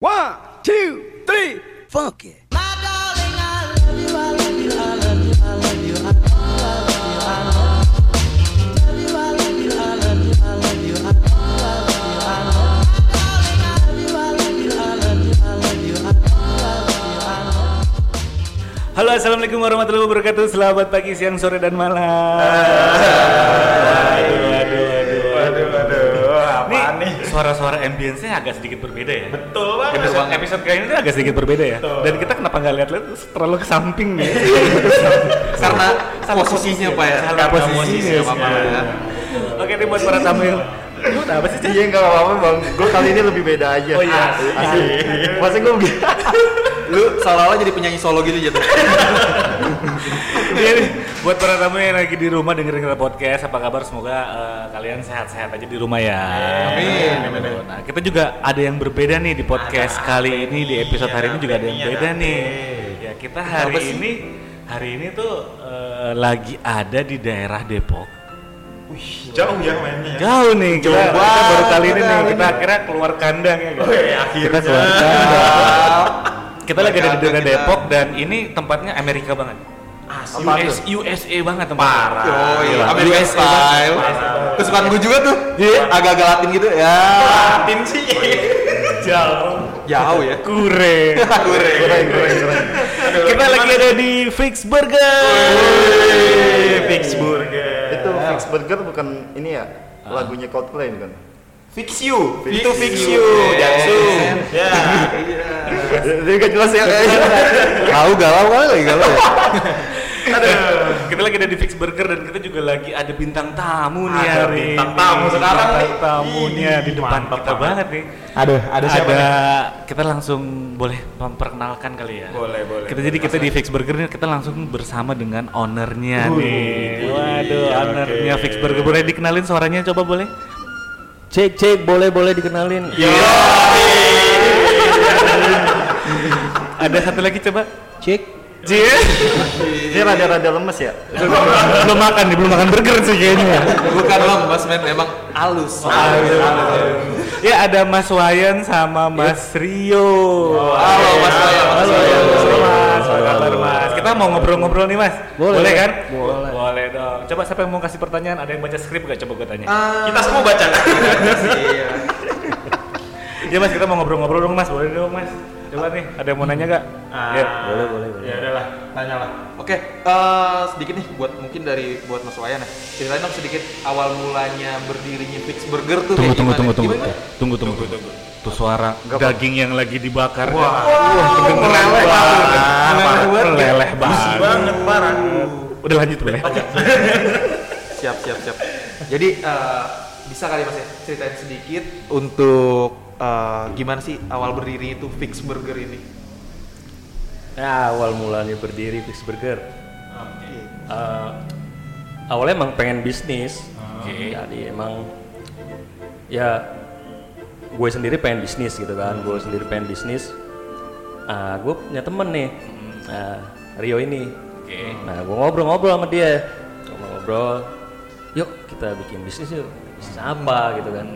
One, two, three, funky. Halo assalamualaikum warahmatullahi wabarakatuh. Selamat pagi, siang, sore, dan malam Suara-suara ambience-nya agak sedikit berbeda ya Betul banget. Episode, episode kali ini agak sedikit berbeda ya Betul. Dan kita kenapa nggak lihat-lihat terlalu ke samping nih karena posisinya pak ya Karena posisi, posisinya pak ya. Oke nih buat para tamu yang Lu apa sih, Chan? Iya nggak apa-apa bang, gue kali ini lebih beda aja. Oh, iya. Asli. Masa gue lu seolah-olah jadi penyanyi solo gitu jatuh Iya nih, buat para tamu yang lagi di rumah dengerin kita podcast, apa kabar? Semoga eh, kalian sehat-sehat aja di rumah ya. Amin. Nah, kita juga ada yang berbeda nih di podcast kali ini, di episode hari ini juga ada yang beda nih. Ya, kita hari ini hari ini tuh eh, lagi ada di daerah Depok. Wih, jauh ya mainnya ya. Jauh nih, kita, Jauh kita baru kali ini nih, kita akhirnya keluar kandang ya. guys. Oh, iya, akhirnya. Kita keluar kandang. Kita lagi ada di daerah. Depok dan ini tempatnya Amerika banget. Asli. US, USA banget tempatnya. Parah. oh iya. American USA style kesukaan gue juga tuh agak-agak latin gitu ya Latin sih. Jauh. jauh ya Kure. Kure. keren keren keren. Kita lagi ada di Fix Burger. Fix burger. Itu Fix Burger bukan ini ya lagunya Coldplay kan? fix you Fix itu fix you. Jansu Ya. Jadi gak jelas ya. tahu galau kali lagi galau ya kita lagi ada di Fix Burger dan kita juga lagi ada bintang tamu nih Ada hari bintang ini. tamu sekarang Bintang nih. tamunya di depan mantap kita banget. nih. Aduh, ada siapa ada, nih? kita langsung boleh memperkenalkan kali ya. Boleh, boleh. Kita jadi kita di Fix Burger ini kita langsung bersama dengan ownernya nih. Waduh, ownernya Fix Burger boleh dikenalin suaranya coba boleh? Cek cek boleh boleh dikenalin. Iya. Ada satu lagi coba. Cek. Cie. Dia rada-rada lemes ya. belum makan nih, belum makan burger sih kayaknya. bukan lemas men memang halus Ya ada Mas Wayan sama Mas Rio. halo mas Wayan mas Halo, Wayan halo Mas, apa kabar Mas? Kita mau ngobrol-ngobrol nih Mas. Boleh. kan? Boleh. Boleh dong. Coba siapa yang mau kasih pertanyaan? Ada yang baca skrip gak? Coba gue tanya. Kita semua baca. iya Ya Mas, kita mau ngobrol-ngobrol dong Mas. Boleh dong Mas. Coba nih, ada yang mau nanya gak? Ya. Boleh boleh boleh. Ya udahlah, tanya lah. Oke, eh, sedikit nih buat mungkin dari buat Mas Wayan ya. Ceritain dong sedikit awal mulanya berdirinya Fix Burger tuh Tunggu, tunggu, gimana? tunggu, tunggu. Gimana? Tunggu, tunggu, tunggu. Tuh suara daging yang lagi dibakar. Wah. kedengeran meleleh banget. banget. Meleleh banget. banget parah. Udah lanjut boleh? Siap, siap, siap. Jadi eh, bisa kali Mas ya ceritain sedikit untuk eh, gimana sih awal berdiri itu Fix Burger ini? Ya awal mulanya berdiri Fix Burger. Eh, awalnya emang pengen bisnis. Jadi emang ya gue sendiri pengen bisnis gitu kan. Gue sendiri pengen bisnis. Ah, gue punya temen nih, Nah, Rio ini. Nah, gue ngobrol-ngobrol sama dia. Ngobrol-ngobrol. Yuk kita bikin bisnis yuk. Bisnis apa gitu kan.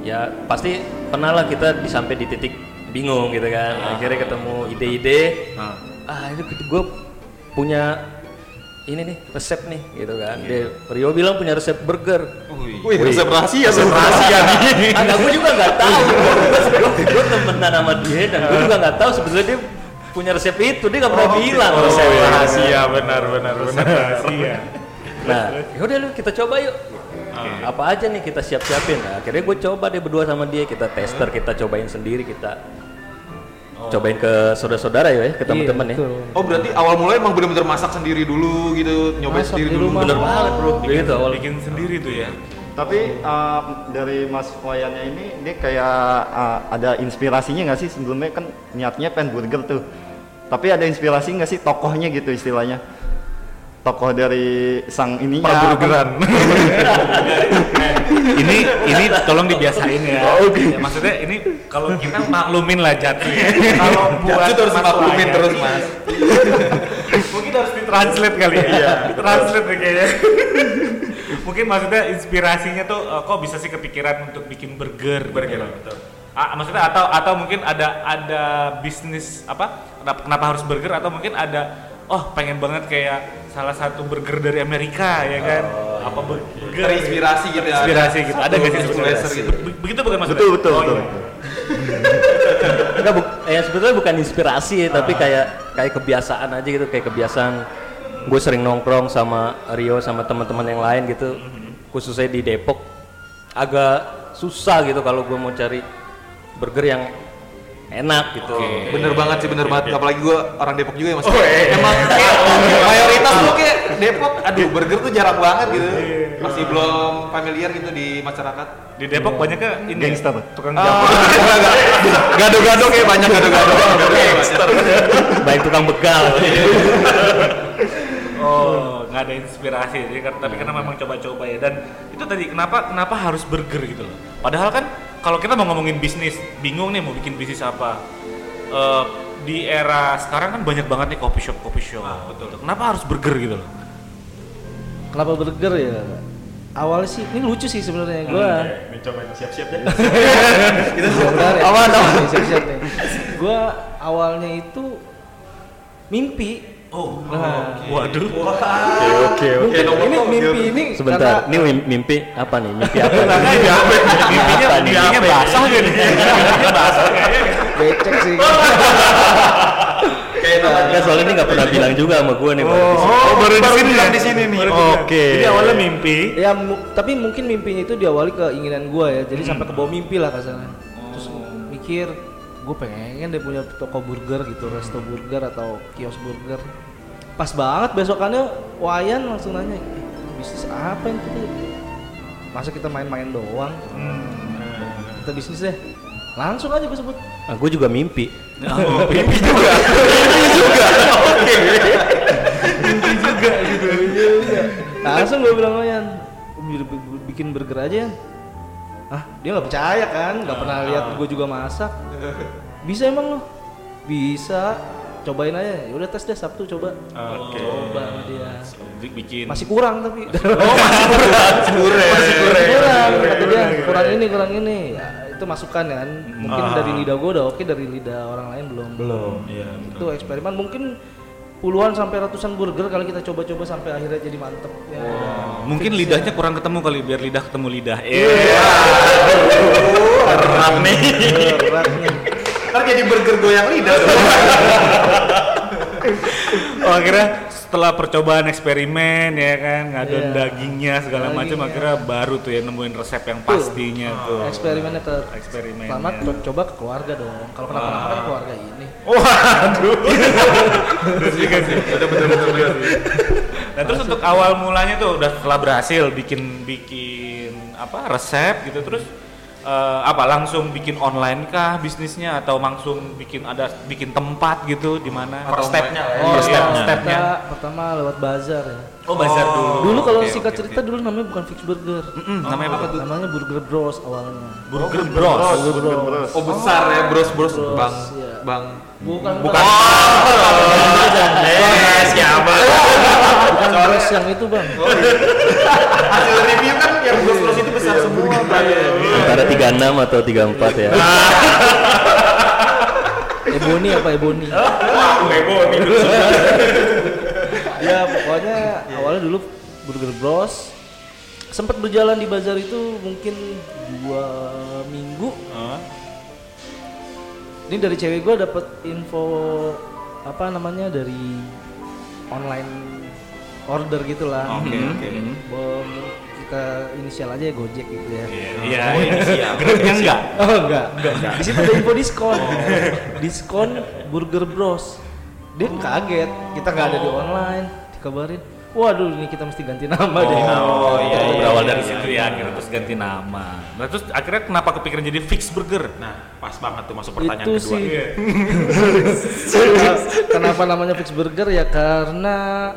Ya pasti pernah lah kita di- sampai di titik bingung gitu kan. Akhirnya ketemu ide-ide. Ah. Ini gue punya ini nih resep nih gitu kan. Dia Rio bilang punya resep burger. Wih, resep rahasia, resep rahasia nih. Agak gue juga nggak tahu. Gue temenan sama dia dan gue juga nggak tahu sebetulnya dia punya resep itu. Dia nggak pernah bilang resep Rahasia. Benar. Benar benar. Rahasia. Nah, yaudah lu kita coba yuk. Apa aja nih kita siap-siapin. Nah, akhirnya gue coba deh berdua sama dia, kita tester, kita cobain sendiri, kita cobain ke saudara-saudara ya, ke teman-teman ya. Oh berarti awal mulai emang bener-bener masak sendiri dulu gitu, nyobain sendiri dulu. Bener banget bro, gitu awal. Bikin sendiri tuh ya. Tapi eh, dari Mas Wayannya ini dia kayak eh, ada inspirasinya nggak sih sebelumnya kan niatnya pengen burger tuh. Tapi ada inspirasi nggak sih tokohnya gitu istilahnya? Tokoh dari sang ininya. Perburgeran. ini ini tolong dibiasain ya. Ya, Maksudnya ini kalau kita maklumin lah jatuh ya. Kalau buat Jatuh terus maklumin Wayan. terus mas. Mungkin harus ditranslate kali ya. Iya. Ditranslate deh kayaknya. Mungkin maksudnya inspirasinya tuh eh, kok bisa sih kepikiran untuk bikin burger, burger gitu. Ah, maksudnya atau atau mungkin ada ada bisnis apa? Kenapa harus burger atau mungkin ada oh pengen banget kayak salah satu burger dari Amerika ya kan? apa burger Terinspirasi gitu ya. Inspirasi gitu. Ada nggak sih Influencer gitu. Be- Begitu bukan maksudnya? Betul betul Oh, betul. iya. Enggak, bu ya sebetulnya bukan inspirasi tapi kayak kayak kebiasaan aja gitu kayak kebiasaan gue sering nongkrong sama Rio sama teman-teman yang lain gitu khususnya di Depok agak susah gitu kalau gue mau cari burger yang enak gitu Bener banget sih, bener banget. Apalagi gua orang Depok juga ya mas. Emang kayak mayoritas tuh kayak Depok, aduh burger tuh jarang banget gitu. Masih belum familiar gitu di masyarakat. Di Depok banyaknya ini ya, Gangster. tukang Ah, jamu. Gado-gado kayak banyak gado-gado. baik tukang begal Oh, nggak ada inspirasi. Jadi, tapi karena memang coba-coba ya. Dan itu tadi kenapa kenapa harus burger gitu loh. Padahal kan kalau kita mau ngomongin bisnis, bingung nih mau bikin bisnis apa. Eh, di era sekarang kan banyak banget nih coffee shop coffee shop. betul. Kenapa harus burger gitu loh? Kenapa burger ya? Awalnya sih, ini lucu sih sebenarnya gua. Ini coba siap-siap ya. Sebentar ya. Awan, awan. Siap-siap nih. Gua awalnya itu mimpi. Oh, Nah, waduh. Oke oke. ini mimpi ini sebentar ini mim- mimpi apa nih mimpi apa nih? Mimpinya, Apa nih? mimpinya basah nih? Mimpinya basah kayaknya. becek sih. Enggak soalnya ini nggak pernah bilang juga sama gue nih baru di sini. Oh, baru di sini ya? di sini nih. Oke. Jadi awalnya mimpi. ya mu- tapi mungkin mimpinya itu diawali keinginan gua ya. Jadi sampai ke bawah mimpi lah kasarnya. Terus mikir gue pengen deh punya toko burger gitu, resto burger atau kios burger. Pas banget besokannya Wayan langsung nanya, "Eh, bisnis apa yang kita? Masa kita main-main doang? Kita bisnis deh. Langsung aja gue sebut. Ah, gue juga mimpi. Langsung gue bilang Wayan, "Bi- bi- bikin burger aja ya. Ah, dia nggak percaya kan, nggak pernah lihat gue juga masak. Bisa emang lo? Bisa. Cobain aja. Ya udah tes deh Sabtu coba. Oke. Coba sama dia. Bikin. Masih kurang tapi. Oh, masih kurang. Masih kurang. kurang kata dia kurang ini kurang ini ya, itu masukan kan mungkin dari lidah gue udah oke dari lidah orang lain belum Belum. Iya. itu eksperimen mungkin puluhan sampai ratusan burger kali kita coba-coba sampai akhirnya jadi mantep ya Mungkin lidahnya kurang ketemu kali biar lidah ketemu lidah. Iya. Eh. Berat nih. berat nih Ntar jadi burger goyang lidah. Oh, akhirnya setelah percobaan eksperimen ya kan ngadon Iya. dagingnya segala macam akhirnya baru tuh ya nemuin resep yang pastinya tuh. eksperimennya ke Eksperimennya. pertama co- coba ke keluarga dong kalau kenapa-napa kan keluarga ini Waduh. Bener juga sih. Betul betul betul. betul. Nah, terus untuk awal mulanya tuh udah setelah berhasil bikin bikin apa resep gitu terus eh, apa langsung bikin online kah bisnisnya atau langsung bikin ada bikin tempat gitu di mana? Per stepnya ya. Oh, Per iya. stepnya. Kita pertama lewat bazar ya Oh, bazar dulu. dulu kalau Oke, singkat oke, cerita dulu namanya bukan fix burger Mm-mm, namanya apa tuh? namanya burger bros awalnya Burger Bros. burger bros Oh besar ya bros bros. Bros, Bang iya. bang. bukan Bukan. Eh, siapa? bukan bros yang itu bang Hasil review kan yang bros bros itu besar semua. Bang. Antara 36 atau 34 ya. Ebony apa Ebony? Wah, heboh nih. ya pokoknya awalnya dulu Burger Bros sempat berjalan di bazar itu mungkin dua minggu. Ini dari cewek gue dapet info apa namanya dari online order gitulah. Oke, oke. Bom, kita inisial aja ya Gojek gitu ya. Iya, iya. Geraknya enggak? Oh enggak, enggak. Di situ ada info diskon. diskon Burger Bros. Dia kaget, kita nggak ada di online, dikabarin. Waduh, ini kita mesti ganti nama deh. Oh iya, iya, berawal iya, dari iya, situ ya, akhirnya terus ganti nama. Nah terus akhirnya kenapa kepikiran jadi Fix Burger? Nah, pas banget tuh masuk pertanyaan Itu kedua. sih. Kenapa namanya Fix Burger ya karena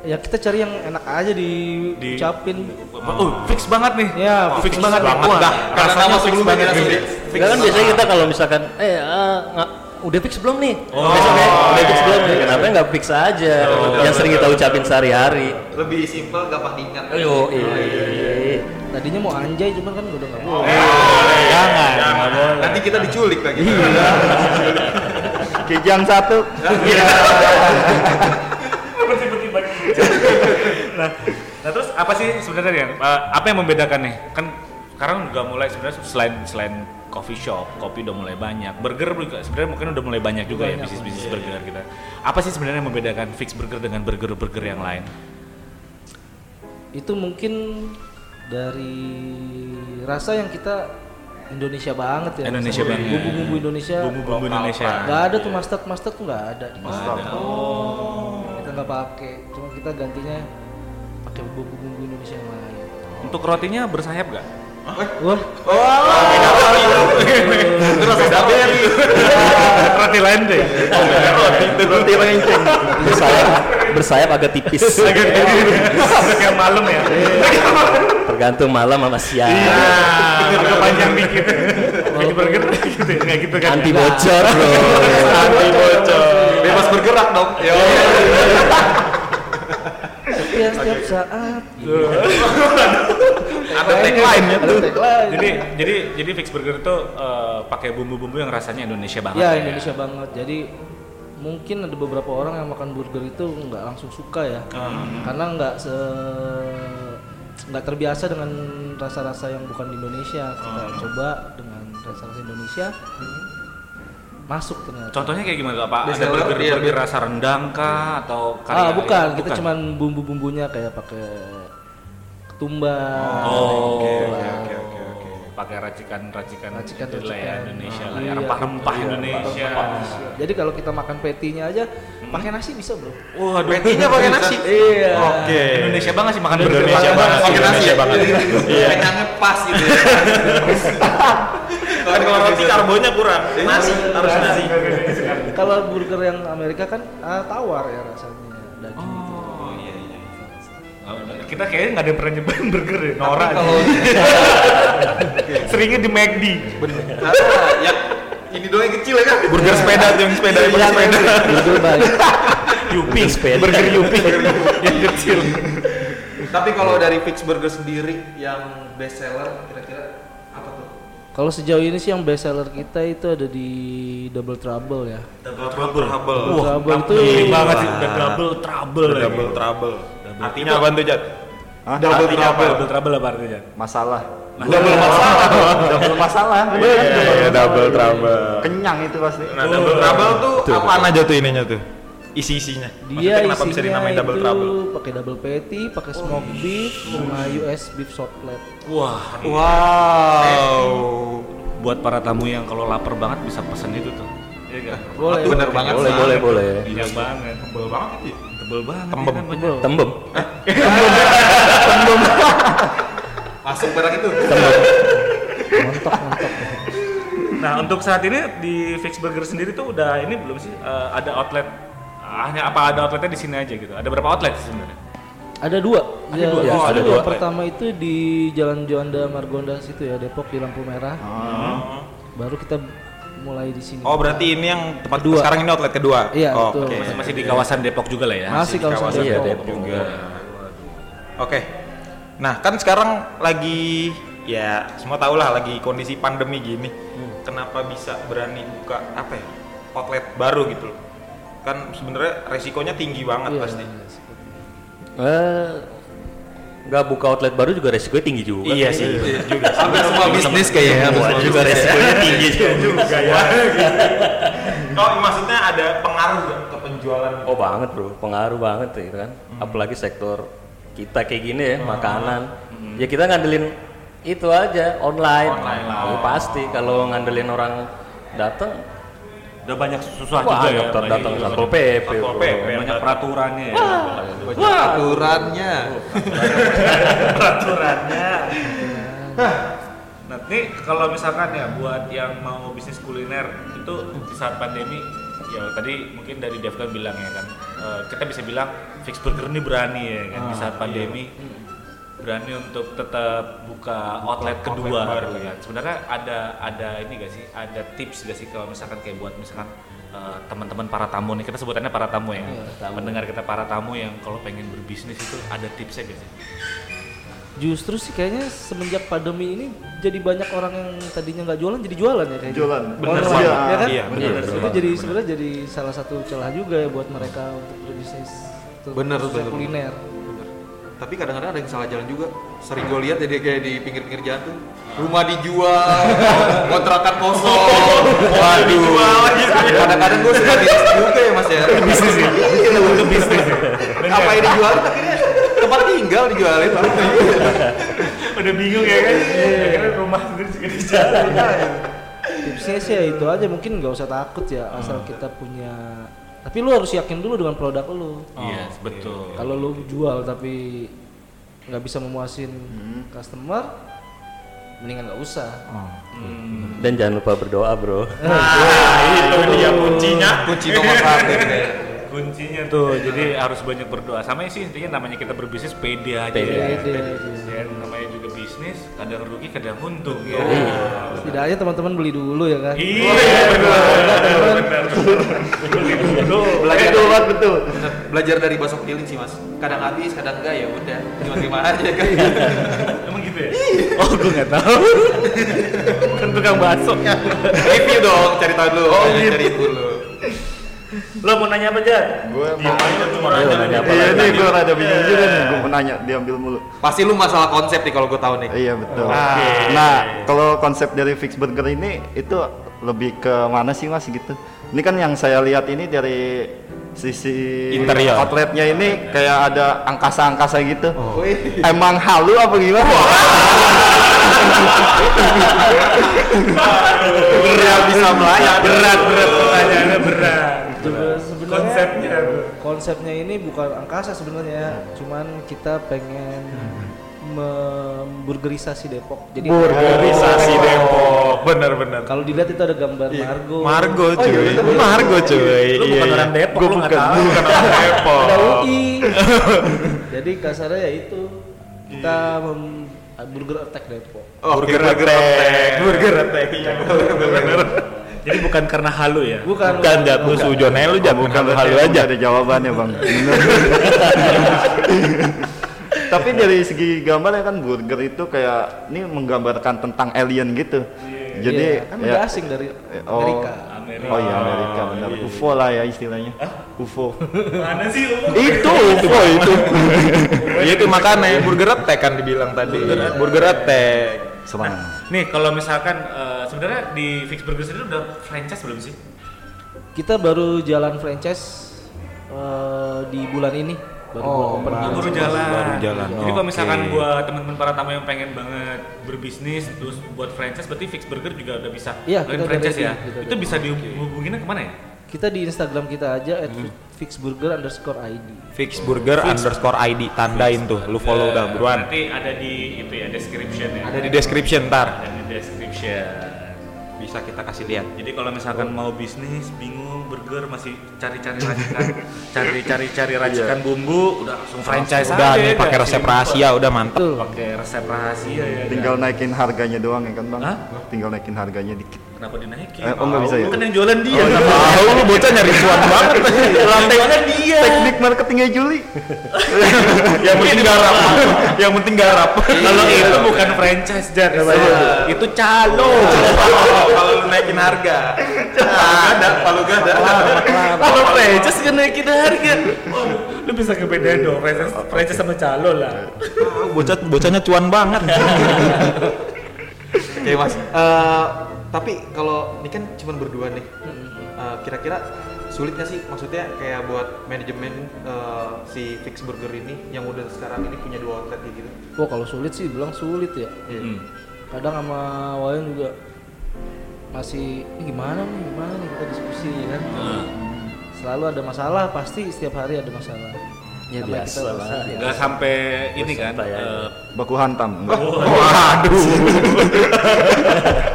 ya kita cari yang enak aja diucapin. Oh, fix banget nih. Ya, fix, fix banget. banget. Wah, Dah, Karena nama fix sebelumnya banget sudah Enggak kan biasanya kita kalau misalkan eh ah, nga- udah fix belum nih? Besoknya udah fix belum nih? Kenapa nggak fix aja? Yang sering kita ucapin sehari-hari. Lebih simpel, gampang diingat. Ayo, iya. Tadinya mau anjay cuman kan udah nggak boleh. Jangan, nggak boleh. Nanti kita diculik lagi. Kijang satu. nah, nah terus apa sih sebenarnya? Eh, apa yang membedakan nih? Kan sekarang udah mulai sebenarnya selain selain coffee shop, kopi udah mulai banyak. Burger juga sebenarnya mungkin udah mulai banyak juga ya Banyak, bisnis-bisnis burger kita. Apa sih sebenarnya yang membedakan fix burger dengan burger-burger yang lain? Itu mungkin dari rasa yang kita Indonesia banget ya. Indonesia banget. Bumbu-bumbu Indonesia. Bumbu-bumbu Indonesia. Gak ada tuh mustard mustard tuh nggak ada di Ada. Kita nggak pakai, cuma kita gantinya pakai bumbu-bumbu Indonesia yang lain. Untuk rotinya bersayap gak? Wah, Roti lain deh. Roti renceng. Bersayap, bersayap agak tipis. Udah kayak malam ya. Tergantung malam sama siang. Agak panjang dikit. Jadi burger gitu ya, kayak gitu kan. Anti bocor bro. Anti bocor. Bebas bergerak dong. Yo. Setiap setiap saat. Ada tagline-nya Ada tuh. tagline. Jadi jadi jadi fix burger itu eh, pakai bumbu-bumbu yang rasanya Indonesia banget. Ya Indonesia banget. Jadi mungkin ada beberapa orang yang makan burger itu nggak langsung suka ya, karena nggak se nggak terbiasa dengan rasa-rasa yang bukan di Indonesia. Kita coba dengan rasa-rasa Indonesia, masuk ternyata. Contohnya kayak gimana Pak? Ada Bestseller, burger, iya, burger rasa rendang kah atau kari ah bukan, kita cuman bumbu-bumbunya kayak pakai ketumbar. Oh, oke gitu oke oke oke. Pakai racikan-racikan Racikan racikan. Indonesia lah, ya. Iya, rempah-rempah iya, Indonesia. rempah-rempah. Jadi kalau kita makan petinya aja pakai nasi bisa bro. Waduh, Petinya pakai nasi. Iya. Oke. Indonesia banget sih makan burger. Indonesia Pakai banget. nasi. Pakai nasi ya banget. Iya. Kenyangnya pas gitu ya. Kan kalau roti karbonnya kurang. Nasi harus nasi. Kalau burger yang Amerika kan ah, tawar ya rasanya daging. Oh iya iya. Oh, Kita kayaknya nggak ada yang pernah nyobain burger ya, Nora. Kalau Seringnya di McD. Nah, yang ini doang yang kecil ya kan? Burger sepeda tuh yang sepeda yang sepeda. Burger baik. Yupi, burger Yupi yang kecil. Tapi kalau dari Fix Burger sendiri yang best seller kira-kira apa tuh? Kalau sejauh ini sih yang best seller kita itu ada di Double Trouble ya. Double trouble. Double Trouble itu Ini banget sih, double trouble lagi. Double trouble. Artinya apa tuh, Jat? Hah? Double trouble. Double trouble apa artinya? Masalah. Double masalah. Double masalah. kan? Iya, iya, double trouble. Kenyang itu pasti. Nah, double trouble tuh apaan aja tuh ininya tuh? Isi-isinya. dia Maksudnya kenapa bisa dinamain double itu trouble? pakai double patty, pakai smoke beef, sama US beef short plate. Wah, Wow. buat para tamu yang kalau lapar banget bisa pesen itu tuh. Iya kan? Boleh. Bener banget Boleh, boleh, boleh. Iya banget. Tebel banget itu. Tebel banget. Tembem. ya kan, Tebel. Tembem. Masuk barang itu. Montok, montok. Nah untuk saat ini di Fix Burger sendiri tuh udah ini belum sih eh, ada outlet hanya apa ada outletnya di sini aja gitu? Ada berapa outlet sebenarnya? Ada dua. Ada Ya, dua. justru Oh, ada yang dua. pertama itu di Jalan Juanda Margonda situ ya, Depok di lampu merah. Baru kita mulai di sini. Oh, berarti ini yang tempat Kedua. sekarang ini outlet kedua. Iya, oh, betul. Oke. Masih masih di kawasan Depok juga lah ya? Masih di kawasan kawasan Iya, Depok. Depok. juga. Oke. Nah, kan sekarang lagi ya semua tahu lah lagi kondisi pandemi gini. Kenapa bisa berani buka apa ya? Outlet baru gitu loh. Kan sebenarnya resikonya tinggi banget Iya, pasti. iya, itu. Eh, nggak buka outlet baru juga resikonya tinggi juga. Iya sih. juga sih. Hampir semua bisnis kayaknya. hampir Semua juga resikonya tinggi juga. ya. Oh, maksudnya ada pengaruh ke penjualan? Oh banget bro, pengaruh banget gitu kan. Apalagi sektor kita kayak gini ya, makanan. Ya kita ngandelin itu aja online. Online lah. Ya, pasti kalau ngandelin orang datang, Udah banyak susah wah juga ya. dokter datang juga. satpol pp. Satpol bro. PP. Banyak peraturannya ya. Wah, Aturannya. peraturannya. Nah, ini kalau misalkan ya buat yang mau bisnis kuliner itu di saat pandemi ya tadi mungkin dari Dev kan bilang ya kan eh, kita bisa bilang Fix Burger ini berani ya kan di saat pandemi berani untuk tetap buka outlet kedua baru, gitu kan. Sebenarnya ada ada ini gak sih? Ada tips gak sih kalau misalkan kayak buat misalkan eh, teman-teman para tamu nih kita sebutannya para tamu ya. Mendengar kita para tamu yang kalau pengen berbisnis itu ada tipsnya gak sih? Justru sih kayaknya semenjak pandemi ini jadi banyak orang yang tadinya nggak jualan jadi jualan ya kayaknya. Jualan. Iya. banget, ya kan? Iya, bener, Itu bener. jadi sebenarnya jadi salah satu celah juga ya buat mereka untuk berbisnis Bener, bener. kuliner. Bener. Tapi kadang-kadang ada yang salah jalan juga. Sering gue lihat jadi kayak di pinggir-pinggir jalan tuh. Rumah dijual, kontrakan kosong. Waduh. Kadang-kadang gue suka bisnis juga ya mas ya. Bisnis ya. Untuk bisnis. Apa yang dijual? Akhirnya tempat tinggal dijualin. Udah bingung ya kan? Akhirnya rumah sendiri juga di jalan. Tipsnya sih ya itu aja mungkin nggak usah takut ya asal kita punya. Tapi lu harus yakin dulu dengan produk lu. Iya, betul. Kalau lu jual tapi nggak bisa memuasin customer, mendingan nggak usah. Dan jangan lupa berdoa, Bro. itu dia kuncinya. Kunci nomor satu. ya. kuncinya tuh jadi harus banyak berdoa sama sih intinya namanya kita berbisnis pede aja Pede ya. Pede namanya juga bisnis kadang rugi kadang untung ya Setidaknya teman-teman beli dulu ya kan. iya benar benar beli dulu Belajar Betul, betul. Bener, belajar dari bakso keliling sih mas. Kadang habis, kadang enggak ya udah. Terima-terima aja kan. emang gitu ya oh gue nggak tahu kan tukang bakso Review dong, cari tahu dulu. Oh, cari dulu. Lo mau nanya apa aja Gue Iya, aja cuma Ayo, nanya nanya apa Iya lagi? nih gue rada bingung juga nih, gue mau nanya diambil mulu. Pasti lu masalah konsep nih kalau gue tahu nih. Iya betul. Oke. Nah kalau konsep dari Fix Burger ini itu lebih ke mana sih mas gitu? Ini kan yang saya lihat ini dari sisi Interior. outletnya ini kayak ada angkasa-angkasa gitu. Wih. Emang halu apa gimana? Berat bisa melayang. berat berat pertanyaannya berat sebenarnya konsepnya konsepnya ini bukan angkasa sebenarnya, cuman kita pengen memburgerisasi Depok. Jadi Burgerisasi Depok. Bener-bener. kalau dilihat itu ada gambar Margo. Margo Oh, iya, cuy. betul, betul. Margo cuy. lu bukan Iya, orang iya. Depok Gua lu nggak bukan, tahu bukan orang Depok. Ada UI. Jadi kasarnya ya itu kita mem burger attack Depok. Oh, burger attack. Burger attack. Iya, bener. Jadi bukan karena halu ya Bukan. Bukan jat lu sujone lu jat bukan halu aja. Ada jawabannya bang. Tapi dari segi gambarnya kan burger itu kayak ini menggambarkan tentang alien gitu. Jadi Iya, kan udah ya- asing dari oh, Amerika. Amerika. Oh iya Amerika benar. UFO lah ya istilahnya. UFO. mana sih lu itu UFO itu. Makanya burger attack kan dibilang tadi. Burger attack. Serang. Nih kalau misalkan eh, sebenarnya di Fix Burger sendiri udah franchise belum sih? Kita baru jalan franchise eh, di bulan ini. Baru Oh, bulan open bulan. baru jalan. baru jalan. Jadi kalau misalkan buat teman-teman para tamu yang pengen banget berbisnis terus buat franchise berarti Fix Burger juga udah bisa Iya, kita franchise ya. kita Itu bisa dihubunginnya ke mana ya? Kita di Instagram kita aja at fixburger underscore ID. Fix burger underscore ID tandain tuh. Lu follow dah buruan. Nanti ada di itu ya description ya. Ada di description ntar. Ada di description. Bisa kita kasih lihat. Jadi kalau misalkan mau bisnis, bingung burger masih cari-cari racikan, cari-cari cari racikan bumbu, udah langsung franchise Udah aja nih ya, pakai resep rahasia udah mantep. Pakai resep rahasia ya. Tinggal naikin harganya doang ya kan bang? Hah? Tinggal naikin harganya dikit. Kenapa dinaikin? Eh, oh, nggak bisa ya? Kan yang jualan dia. Tahu lu bocah nyari cuan banget. Lantainya dia. Teknik marketingnya Juli. Yang penting garap. Yang penting garap. Kalau itu bukan franchise Jar. Itu calo. Kalau naikin harga. Ada, kalau gak ada. Kalau franchise kan naikin harga. Lu bisa ngebedain dong franchise sama calo lah. Bocah bocahnya cuan banget. Oke mas. Eh, tapi kalau ini kan cuma berdua nih. Eh, Kira-kira sulit nggak sih maksudnya kayak buat manajemen eh, si Fix Burger ini yang udah sekarang ini punya dua outlet gitu. Wah kalau sulit sih bilang sulit ya. Hmm. Kadang sama Wayan juga masih ini gimana nih gimana nih kita diskusi ya kan. Selalu ada masalah pasti setiap hari ada masalah. Ya Sampai biasa kita lah. selesai. Gak sampai ini kan. Aja. eh, Baku hantam. Enggak. Waduh.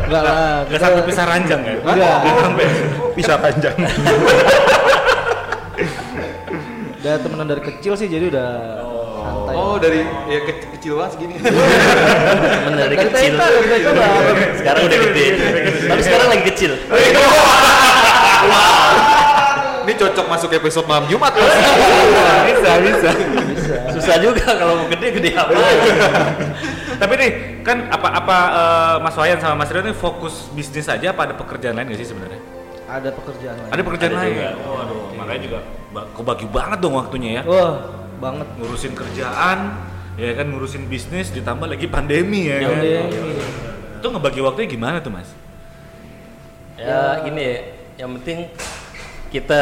Enggak lah. Gak kita- sampai pisah ranjang ya? Enggak. Gak sampai. Bisa panjang. Udah temenan dari kecil sih jadi udah santai Oh dari ya ke- kecil banget segini. Temen dari Dari kecil. TK lah. sekarang udah gede. Tapi sekarang lagi kecil. Ini cocok masuk episode malam Jumat. bisa bisa Susah juga kalau mau gede gede apa? tapi nih kan apa apa eh, Mas Wayan sama Mas Rio ini fokus bisnis aja apa ada pekerjaan lain gak sih sebenarnya ada pekerjaan lain ada pekerjaan Ada lain juga. waduh makanya juga ba- kebagi banget dong waktunya ya wah banget ngurusin kerjaan ya kan ngurusin bisnis ditambah lagi pandemi ya yang kan? Dia itu ngebagi waktunya gimana tuh mas? Ya gini ya, yang penting kita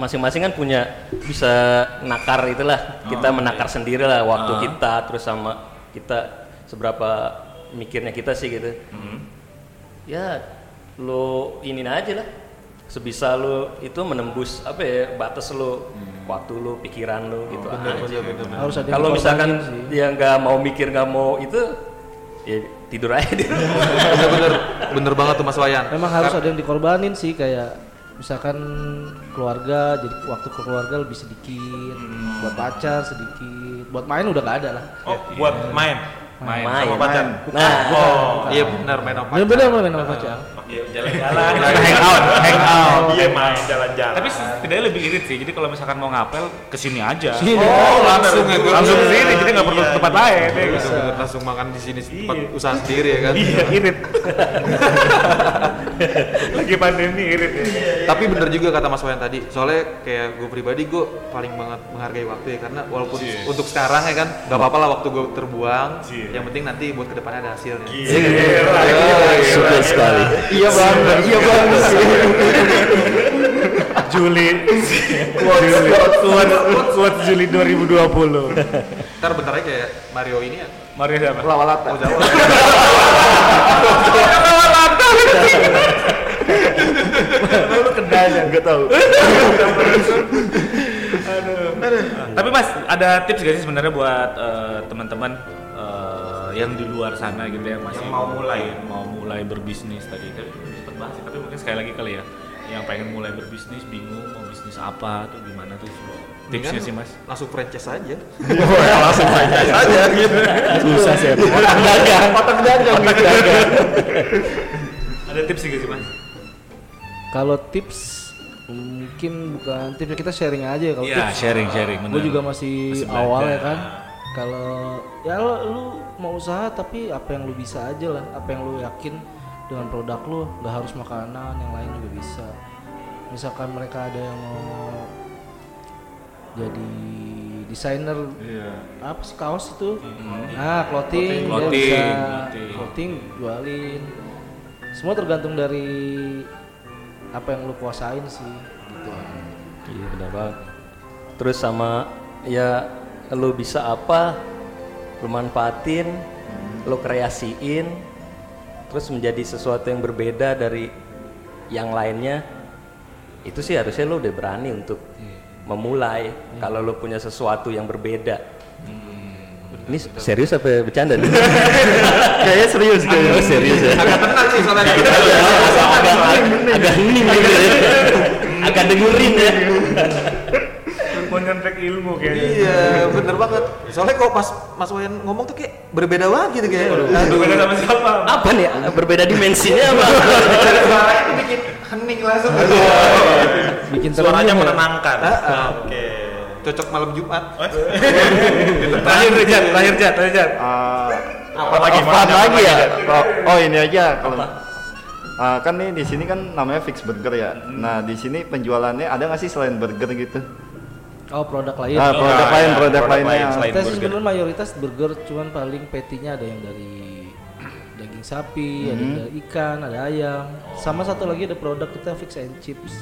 masing-masing kan punya bisa nakar itulah kita menakar sendiri lah waktu Ah. kita terus sama kita seberapa mikirnya kita sih gitu. Ya lo ini aja lah sebisa lo itu menembus apa ya batas lo waktu lo pikiran lo gitu. Aja. harus ada yang kalau misalkan dia nggak mau mikir nggak mau itu ya tidur aja dia Bener-bener bener banget tuh Mas Wayan. memang harus ada yang dikorbanin sih kayak misalkan keluarga jadi waktu ke keluarga lebih sedikit buat pacar sedikit buat main udah gak ada lah. Oh, buat main. main, Main. sama pacar? Nah. Oh, iya benar main apa? bener-bener main sama pacar Iya, jalan-jalan. hang out hang out Iya, main jalan-jalan. tapi setidaknya lebih irit sih jadi kalau misalkan mau ngapel ke sini aja Oh, langsung ya langsung ke sini jadi nggak perlu ke tempat lain ya gitu. Bener-bener langsung makan di sini tempat Iya. usaha sendiri ya kan. iya irit lagi pandemi irit ya. Tapi bener juga kata Mas Wayan tadi. Soalnya kayak gue pribadi gue paling banget menghargai waktu ya karena walaupun untuk sekarang ya kan nggak apa-apa lah waktu gue terbuang. Yang penting nanti buat ke depannya ada hasilnya. suka sekali Iya bang, iya bang. Juli Juli kuat Juli 2020 Ntar bentar aja kayak Mario ini ya. Mario siapa? Lawalata. Oh Jawa. Lu tahu. Tapi Mas, ada tips gak sih sebenarnya buat eh, teman-teman eh, yang di luar sana gitu ya masih Yang mau mulai. mau mulai berbisnis tadi kan cepet banget sih, tapi mungkin sekali lagi kali ya yang pengen mulai berbisnis bingung mau bisnis apa tuh gimana tuh tipsnya sih mas Langsung franchise aja. Langsung aja gitu. susah sih Otak dagang, otak dagang. Ada tips gak sih mas? Kalau tips mungkin bukan tips kita sharing aja ya kalau Iya tips. sharing sharing gue juga masih, Masih awal ya kan. Kalau ya lo, lu mau usaha tapi apa yang lu bisa aja lah apa yang lu yakin dengan produk lu nggak harus makanan yang lain juga bisa. Misalkan mereka ada yang mau jadi desainer apa sih kaos itu? Nah clothing, dia Clothing, bisa clothing. clothing jualin semua tergantung dari apa yang lu kuasain sih gitu Iya benar banget. Terus sama ya lo bisa apa, lo manfaatin, lo kreasiin, terus menjadi sesuatu yang berbeda dari yang lainnya. Itu sih harusnya lo udah berani untuk memulai. Kalau lo punya sesuatu yang berbeda. Ini serius apa bercanda nih? Kayaknya serius kayaknya. Oh, serius ya. Agak tenang sih soalnya kita. Agak hening gitu ya. Agak dengerin ya. mau nyontek ilmu kayaknya Iya, bener banget. Soalnya kok pas Mas Wayan ngomong tuh kayak berbeda banget gitu kayak. Aduh, beda sama siapa Apa nih? Berbeda dimensinya apa? suaranya itu bikin hening langsung. bikin Suaranya ya. menenangkan. Ah, Oke. Cocok malam Jumat. terakhir Jat terakhir Jat terakhir Jat Apa lagi? Apa lagi ya? Oh, oh ini aja kalau Ah, kan nih di sini kan namanya Fix Burger ya. Nah di sini penjualannya ada nggak sih selain burger gitu? oh produk lain Ah, produk Ah, lain, ya, produk, produk lainnya. lain selain kita sebenarnya mayoritas burger cuman paling patty-nya ada yang dari daging sapi ada yang dari ikan ada ayam sama satu lagi ada produk kita fix and chips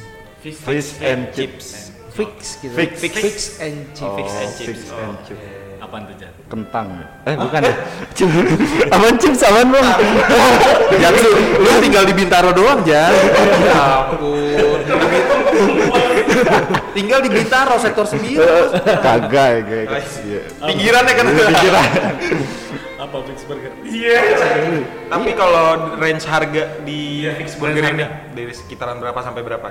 Fish and chips. Fix gitu Fix. fix, and chips Oh, Fix and chips. Fix and chips. apaan tuh Jat Kentang. Eh bukan ya? Chips. Apaan chips? Apaan bang? Ya lu, lu tinggal di Bintaro doang, Jan. Ya ampun. tinggal di Bintaro sektor 9. Kagak ya guys. Iya. Pinggirannya kan. Pikiran. apa fix burger Tapi kalau range harga di Fix Burger ini dari sekitaran berapa sampai berapa?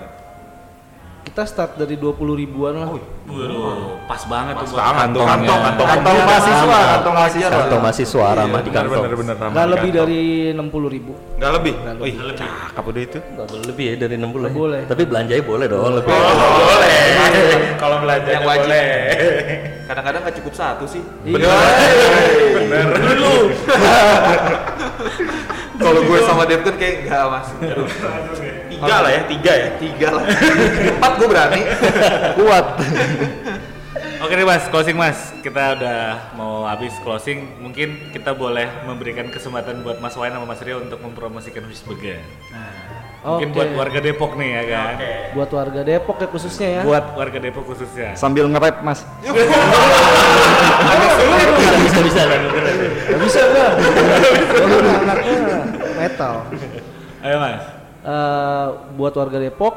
Kita start dari 20 ribuan lah. Waduh, pas banget tuh buat Kantong, kantong. kantong, kantong, Kantong mahasiswa, kantong mahasiswa. Kantong mahasiswa ramah di kantong. Bener, bener, Nggak lebih dari 60 ribu. Nggak lebih? Wih, lebih. cakep udah itu. Boleh lebih ya dari 60 ya. boleh. Tapi belanjanya boleh dong lebih. boleh. Kalau belajar Yang wajib. boleh. Kadang-kadang nggak cukup satu sih. Bener. Bener. Kalau gue sama Dev kan kayak nggak mas. Tiga lah ya, tiga ya. tiga lah. Empat gue berani. Kuat. Oke nih mas, closing mas. Kita udah mau habis closing. Mungkin kita boleh memberikan kesempatan buat Mas Wayan sama Mas Rio untuk mempromosikan Fish Burger. Mungkin Oke. buat warga Depok nih ya kan. Buat warga Depok ya khususnya ya. Buat warga Depok khususnya. Sambil nge-rap, Mas. bisa bisa. Gak bisa kan? anaknya metal. Ayo mas. Eh, buat warga Depok,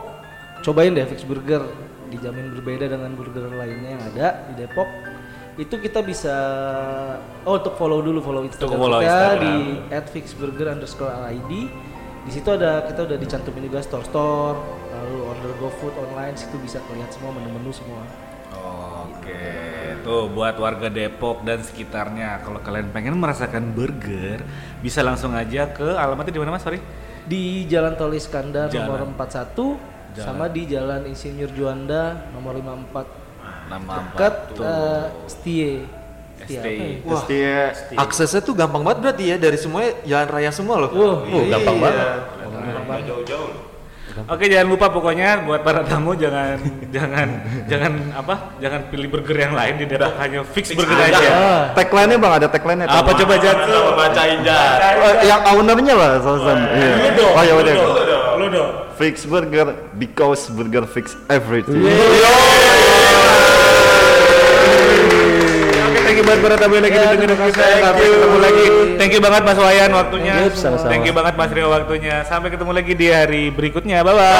cobain deh Fix Burger. Dijamin berbeda dengan burger lainnya yang ada di Depok. Itu kita bisa oh untuk follow dulu follow Instagram follow kita Instagram. di @fixburger underscore id. Di situ ada kita udah dicantumin juga store store, lalu order GoFood online situ bisa kelihatan semua menu-menu semua. Tuh buat warga Depok dan sekitarnya, kalau kalian pengen merasakan burger, bisa langsung aja ke alamatnya di mana mas? Sorry. Di Jalan Tol Iskandar Jalan. nomor 41 sama di Jalan Insinyur Juanda nomor 54 Nama dekat eh, Stie. Stie apa ya? Wah, aksesnya tuh gampang banget berarti ya dari semuanya jalan raya semua loh. Wah, Oh, gampang Iya. banget. Jauh-jauh. Oke, jangan lupa pokoknya buat para tamu jangan jangan jangan apa? Jangan pilih burger yang lain di Depok hanya fix burger aja. Ah, tagline-nya Bang, ada tagline-nya. Apa coba jatuh? Bacain jar. Oh, yang ownernya lah, Sosan. Iya. Oh ya udah. Lu dong. Fix Burger because burger fix everything. Oke, thank you banget para tamu yang lagi Ya, dengerin kita. Sampai ketemu lagi. Thank you banget Mas Wayan waktunya. You, sama-sama. Thank you banget Mas Rio waktunya. Sampai ketemu lagi di hari berikutnya. Bye bye.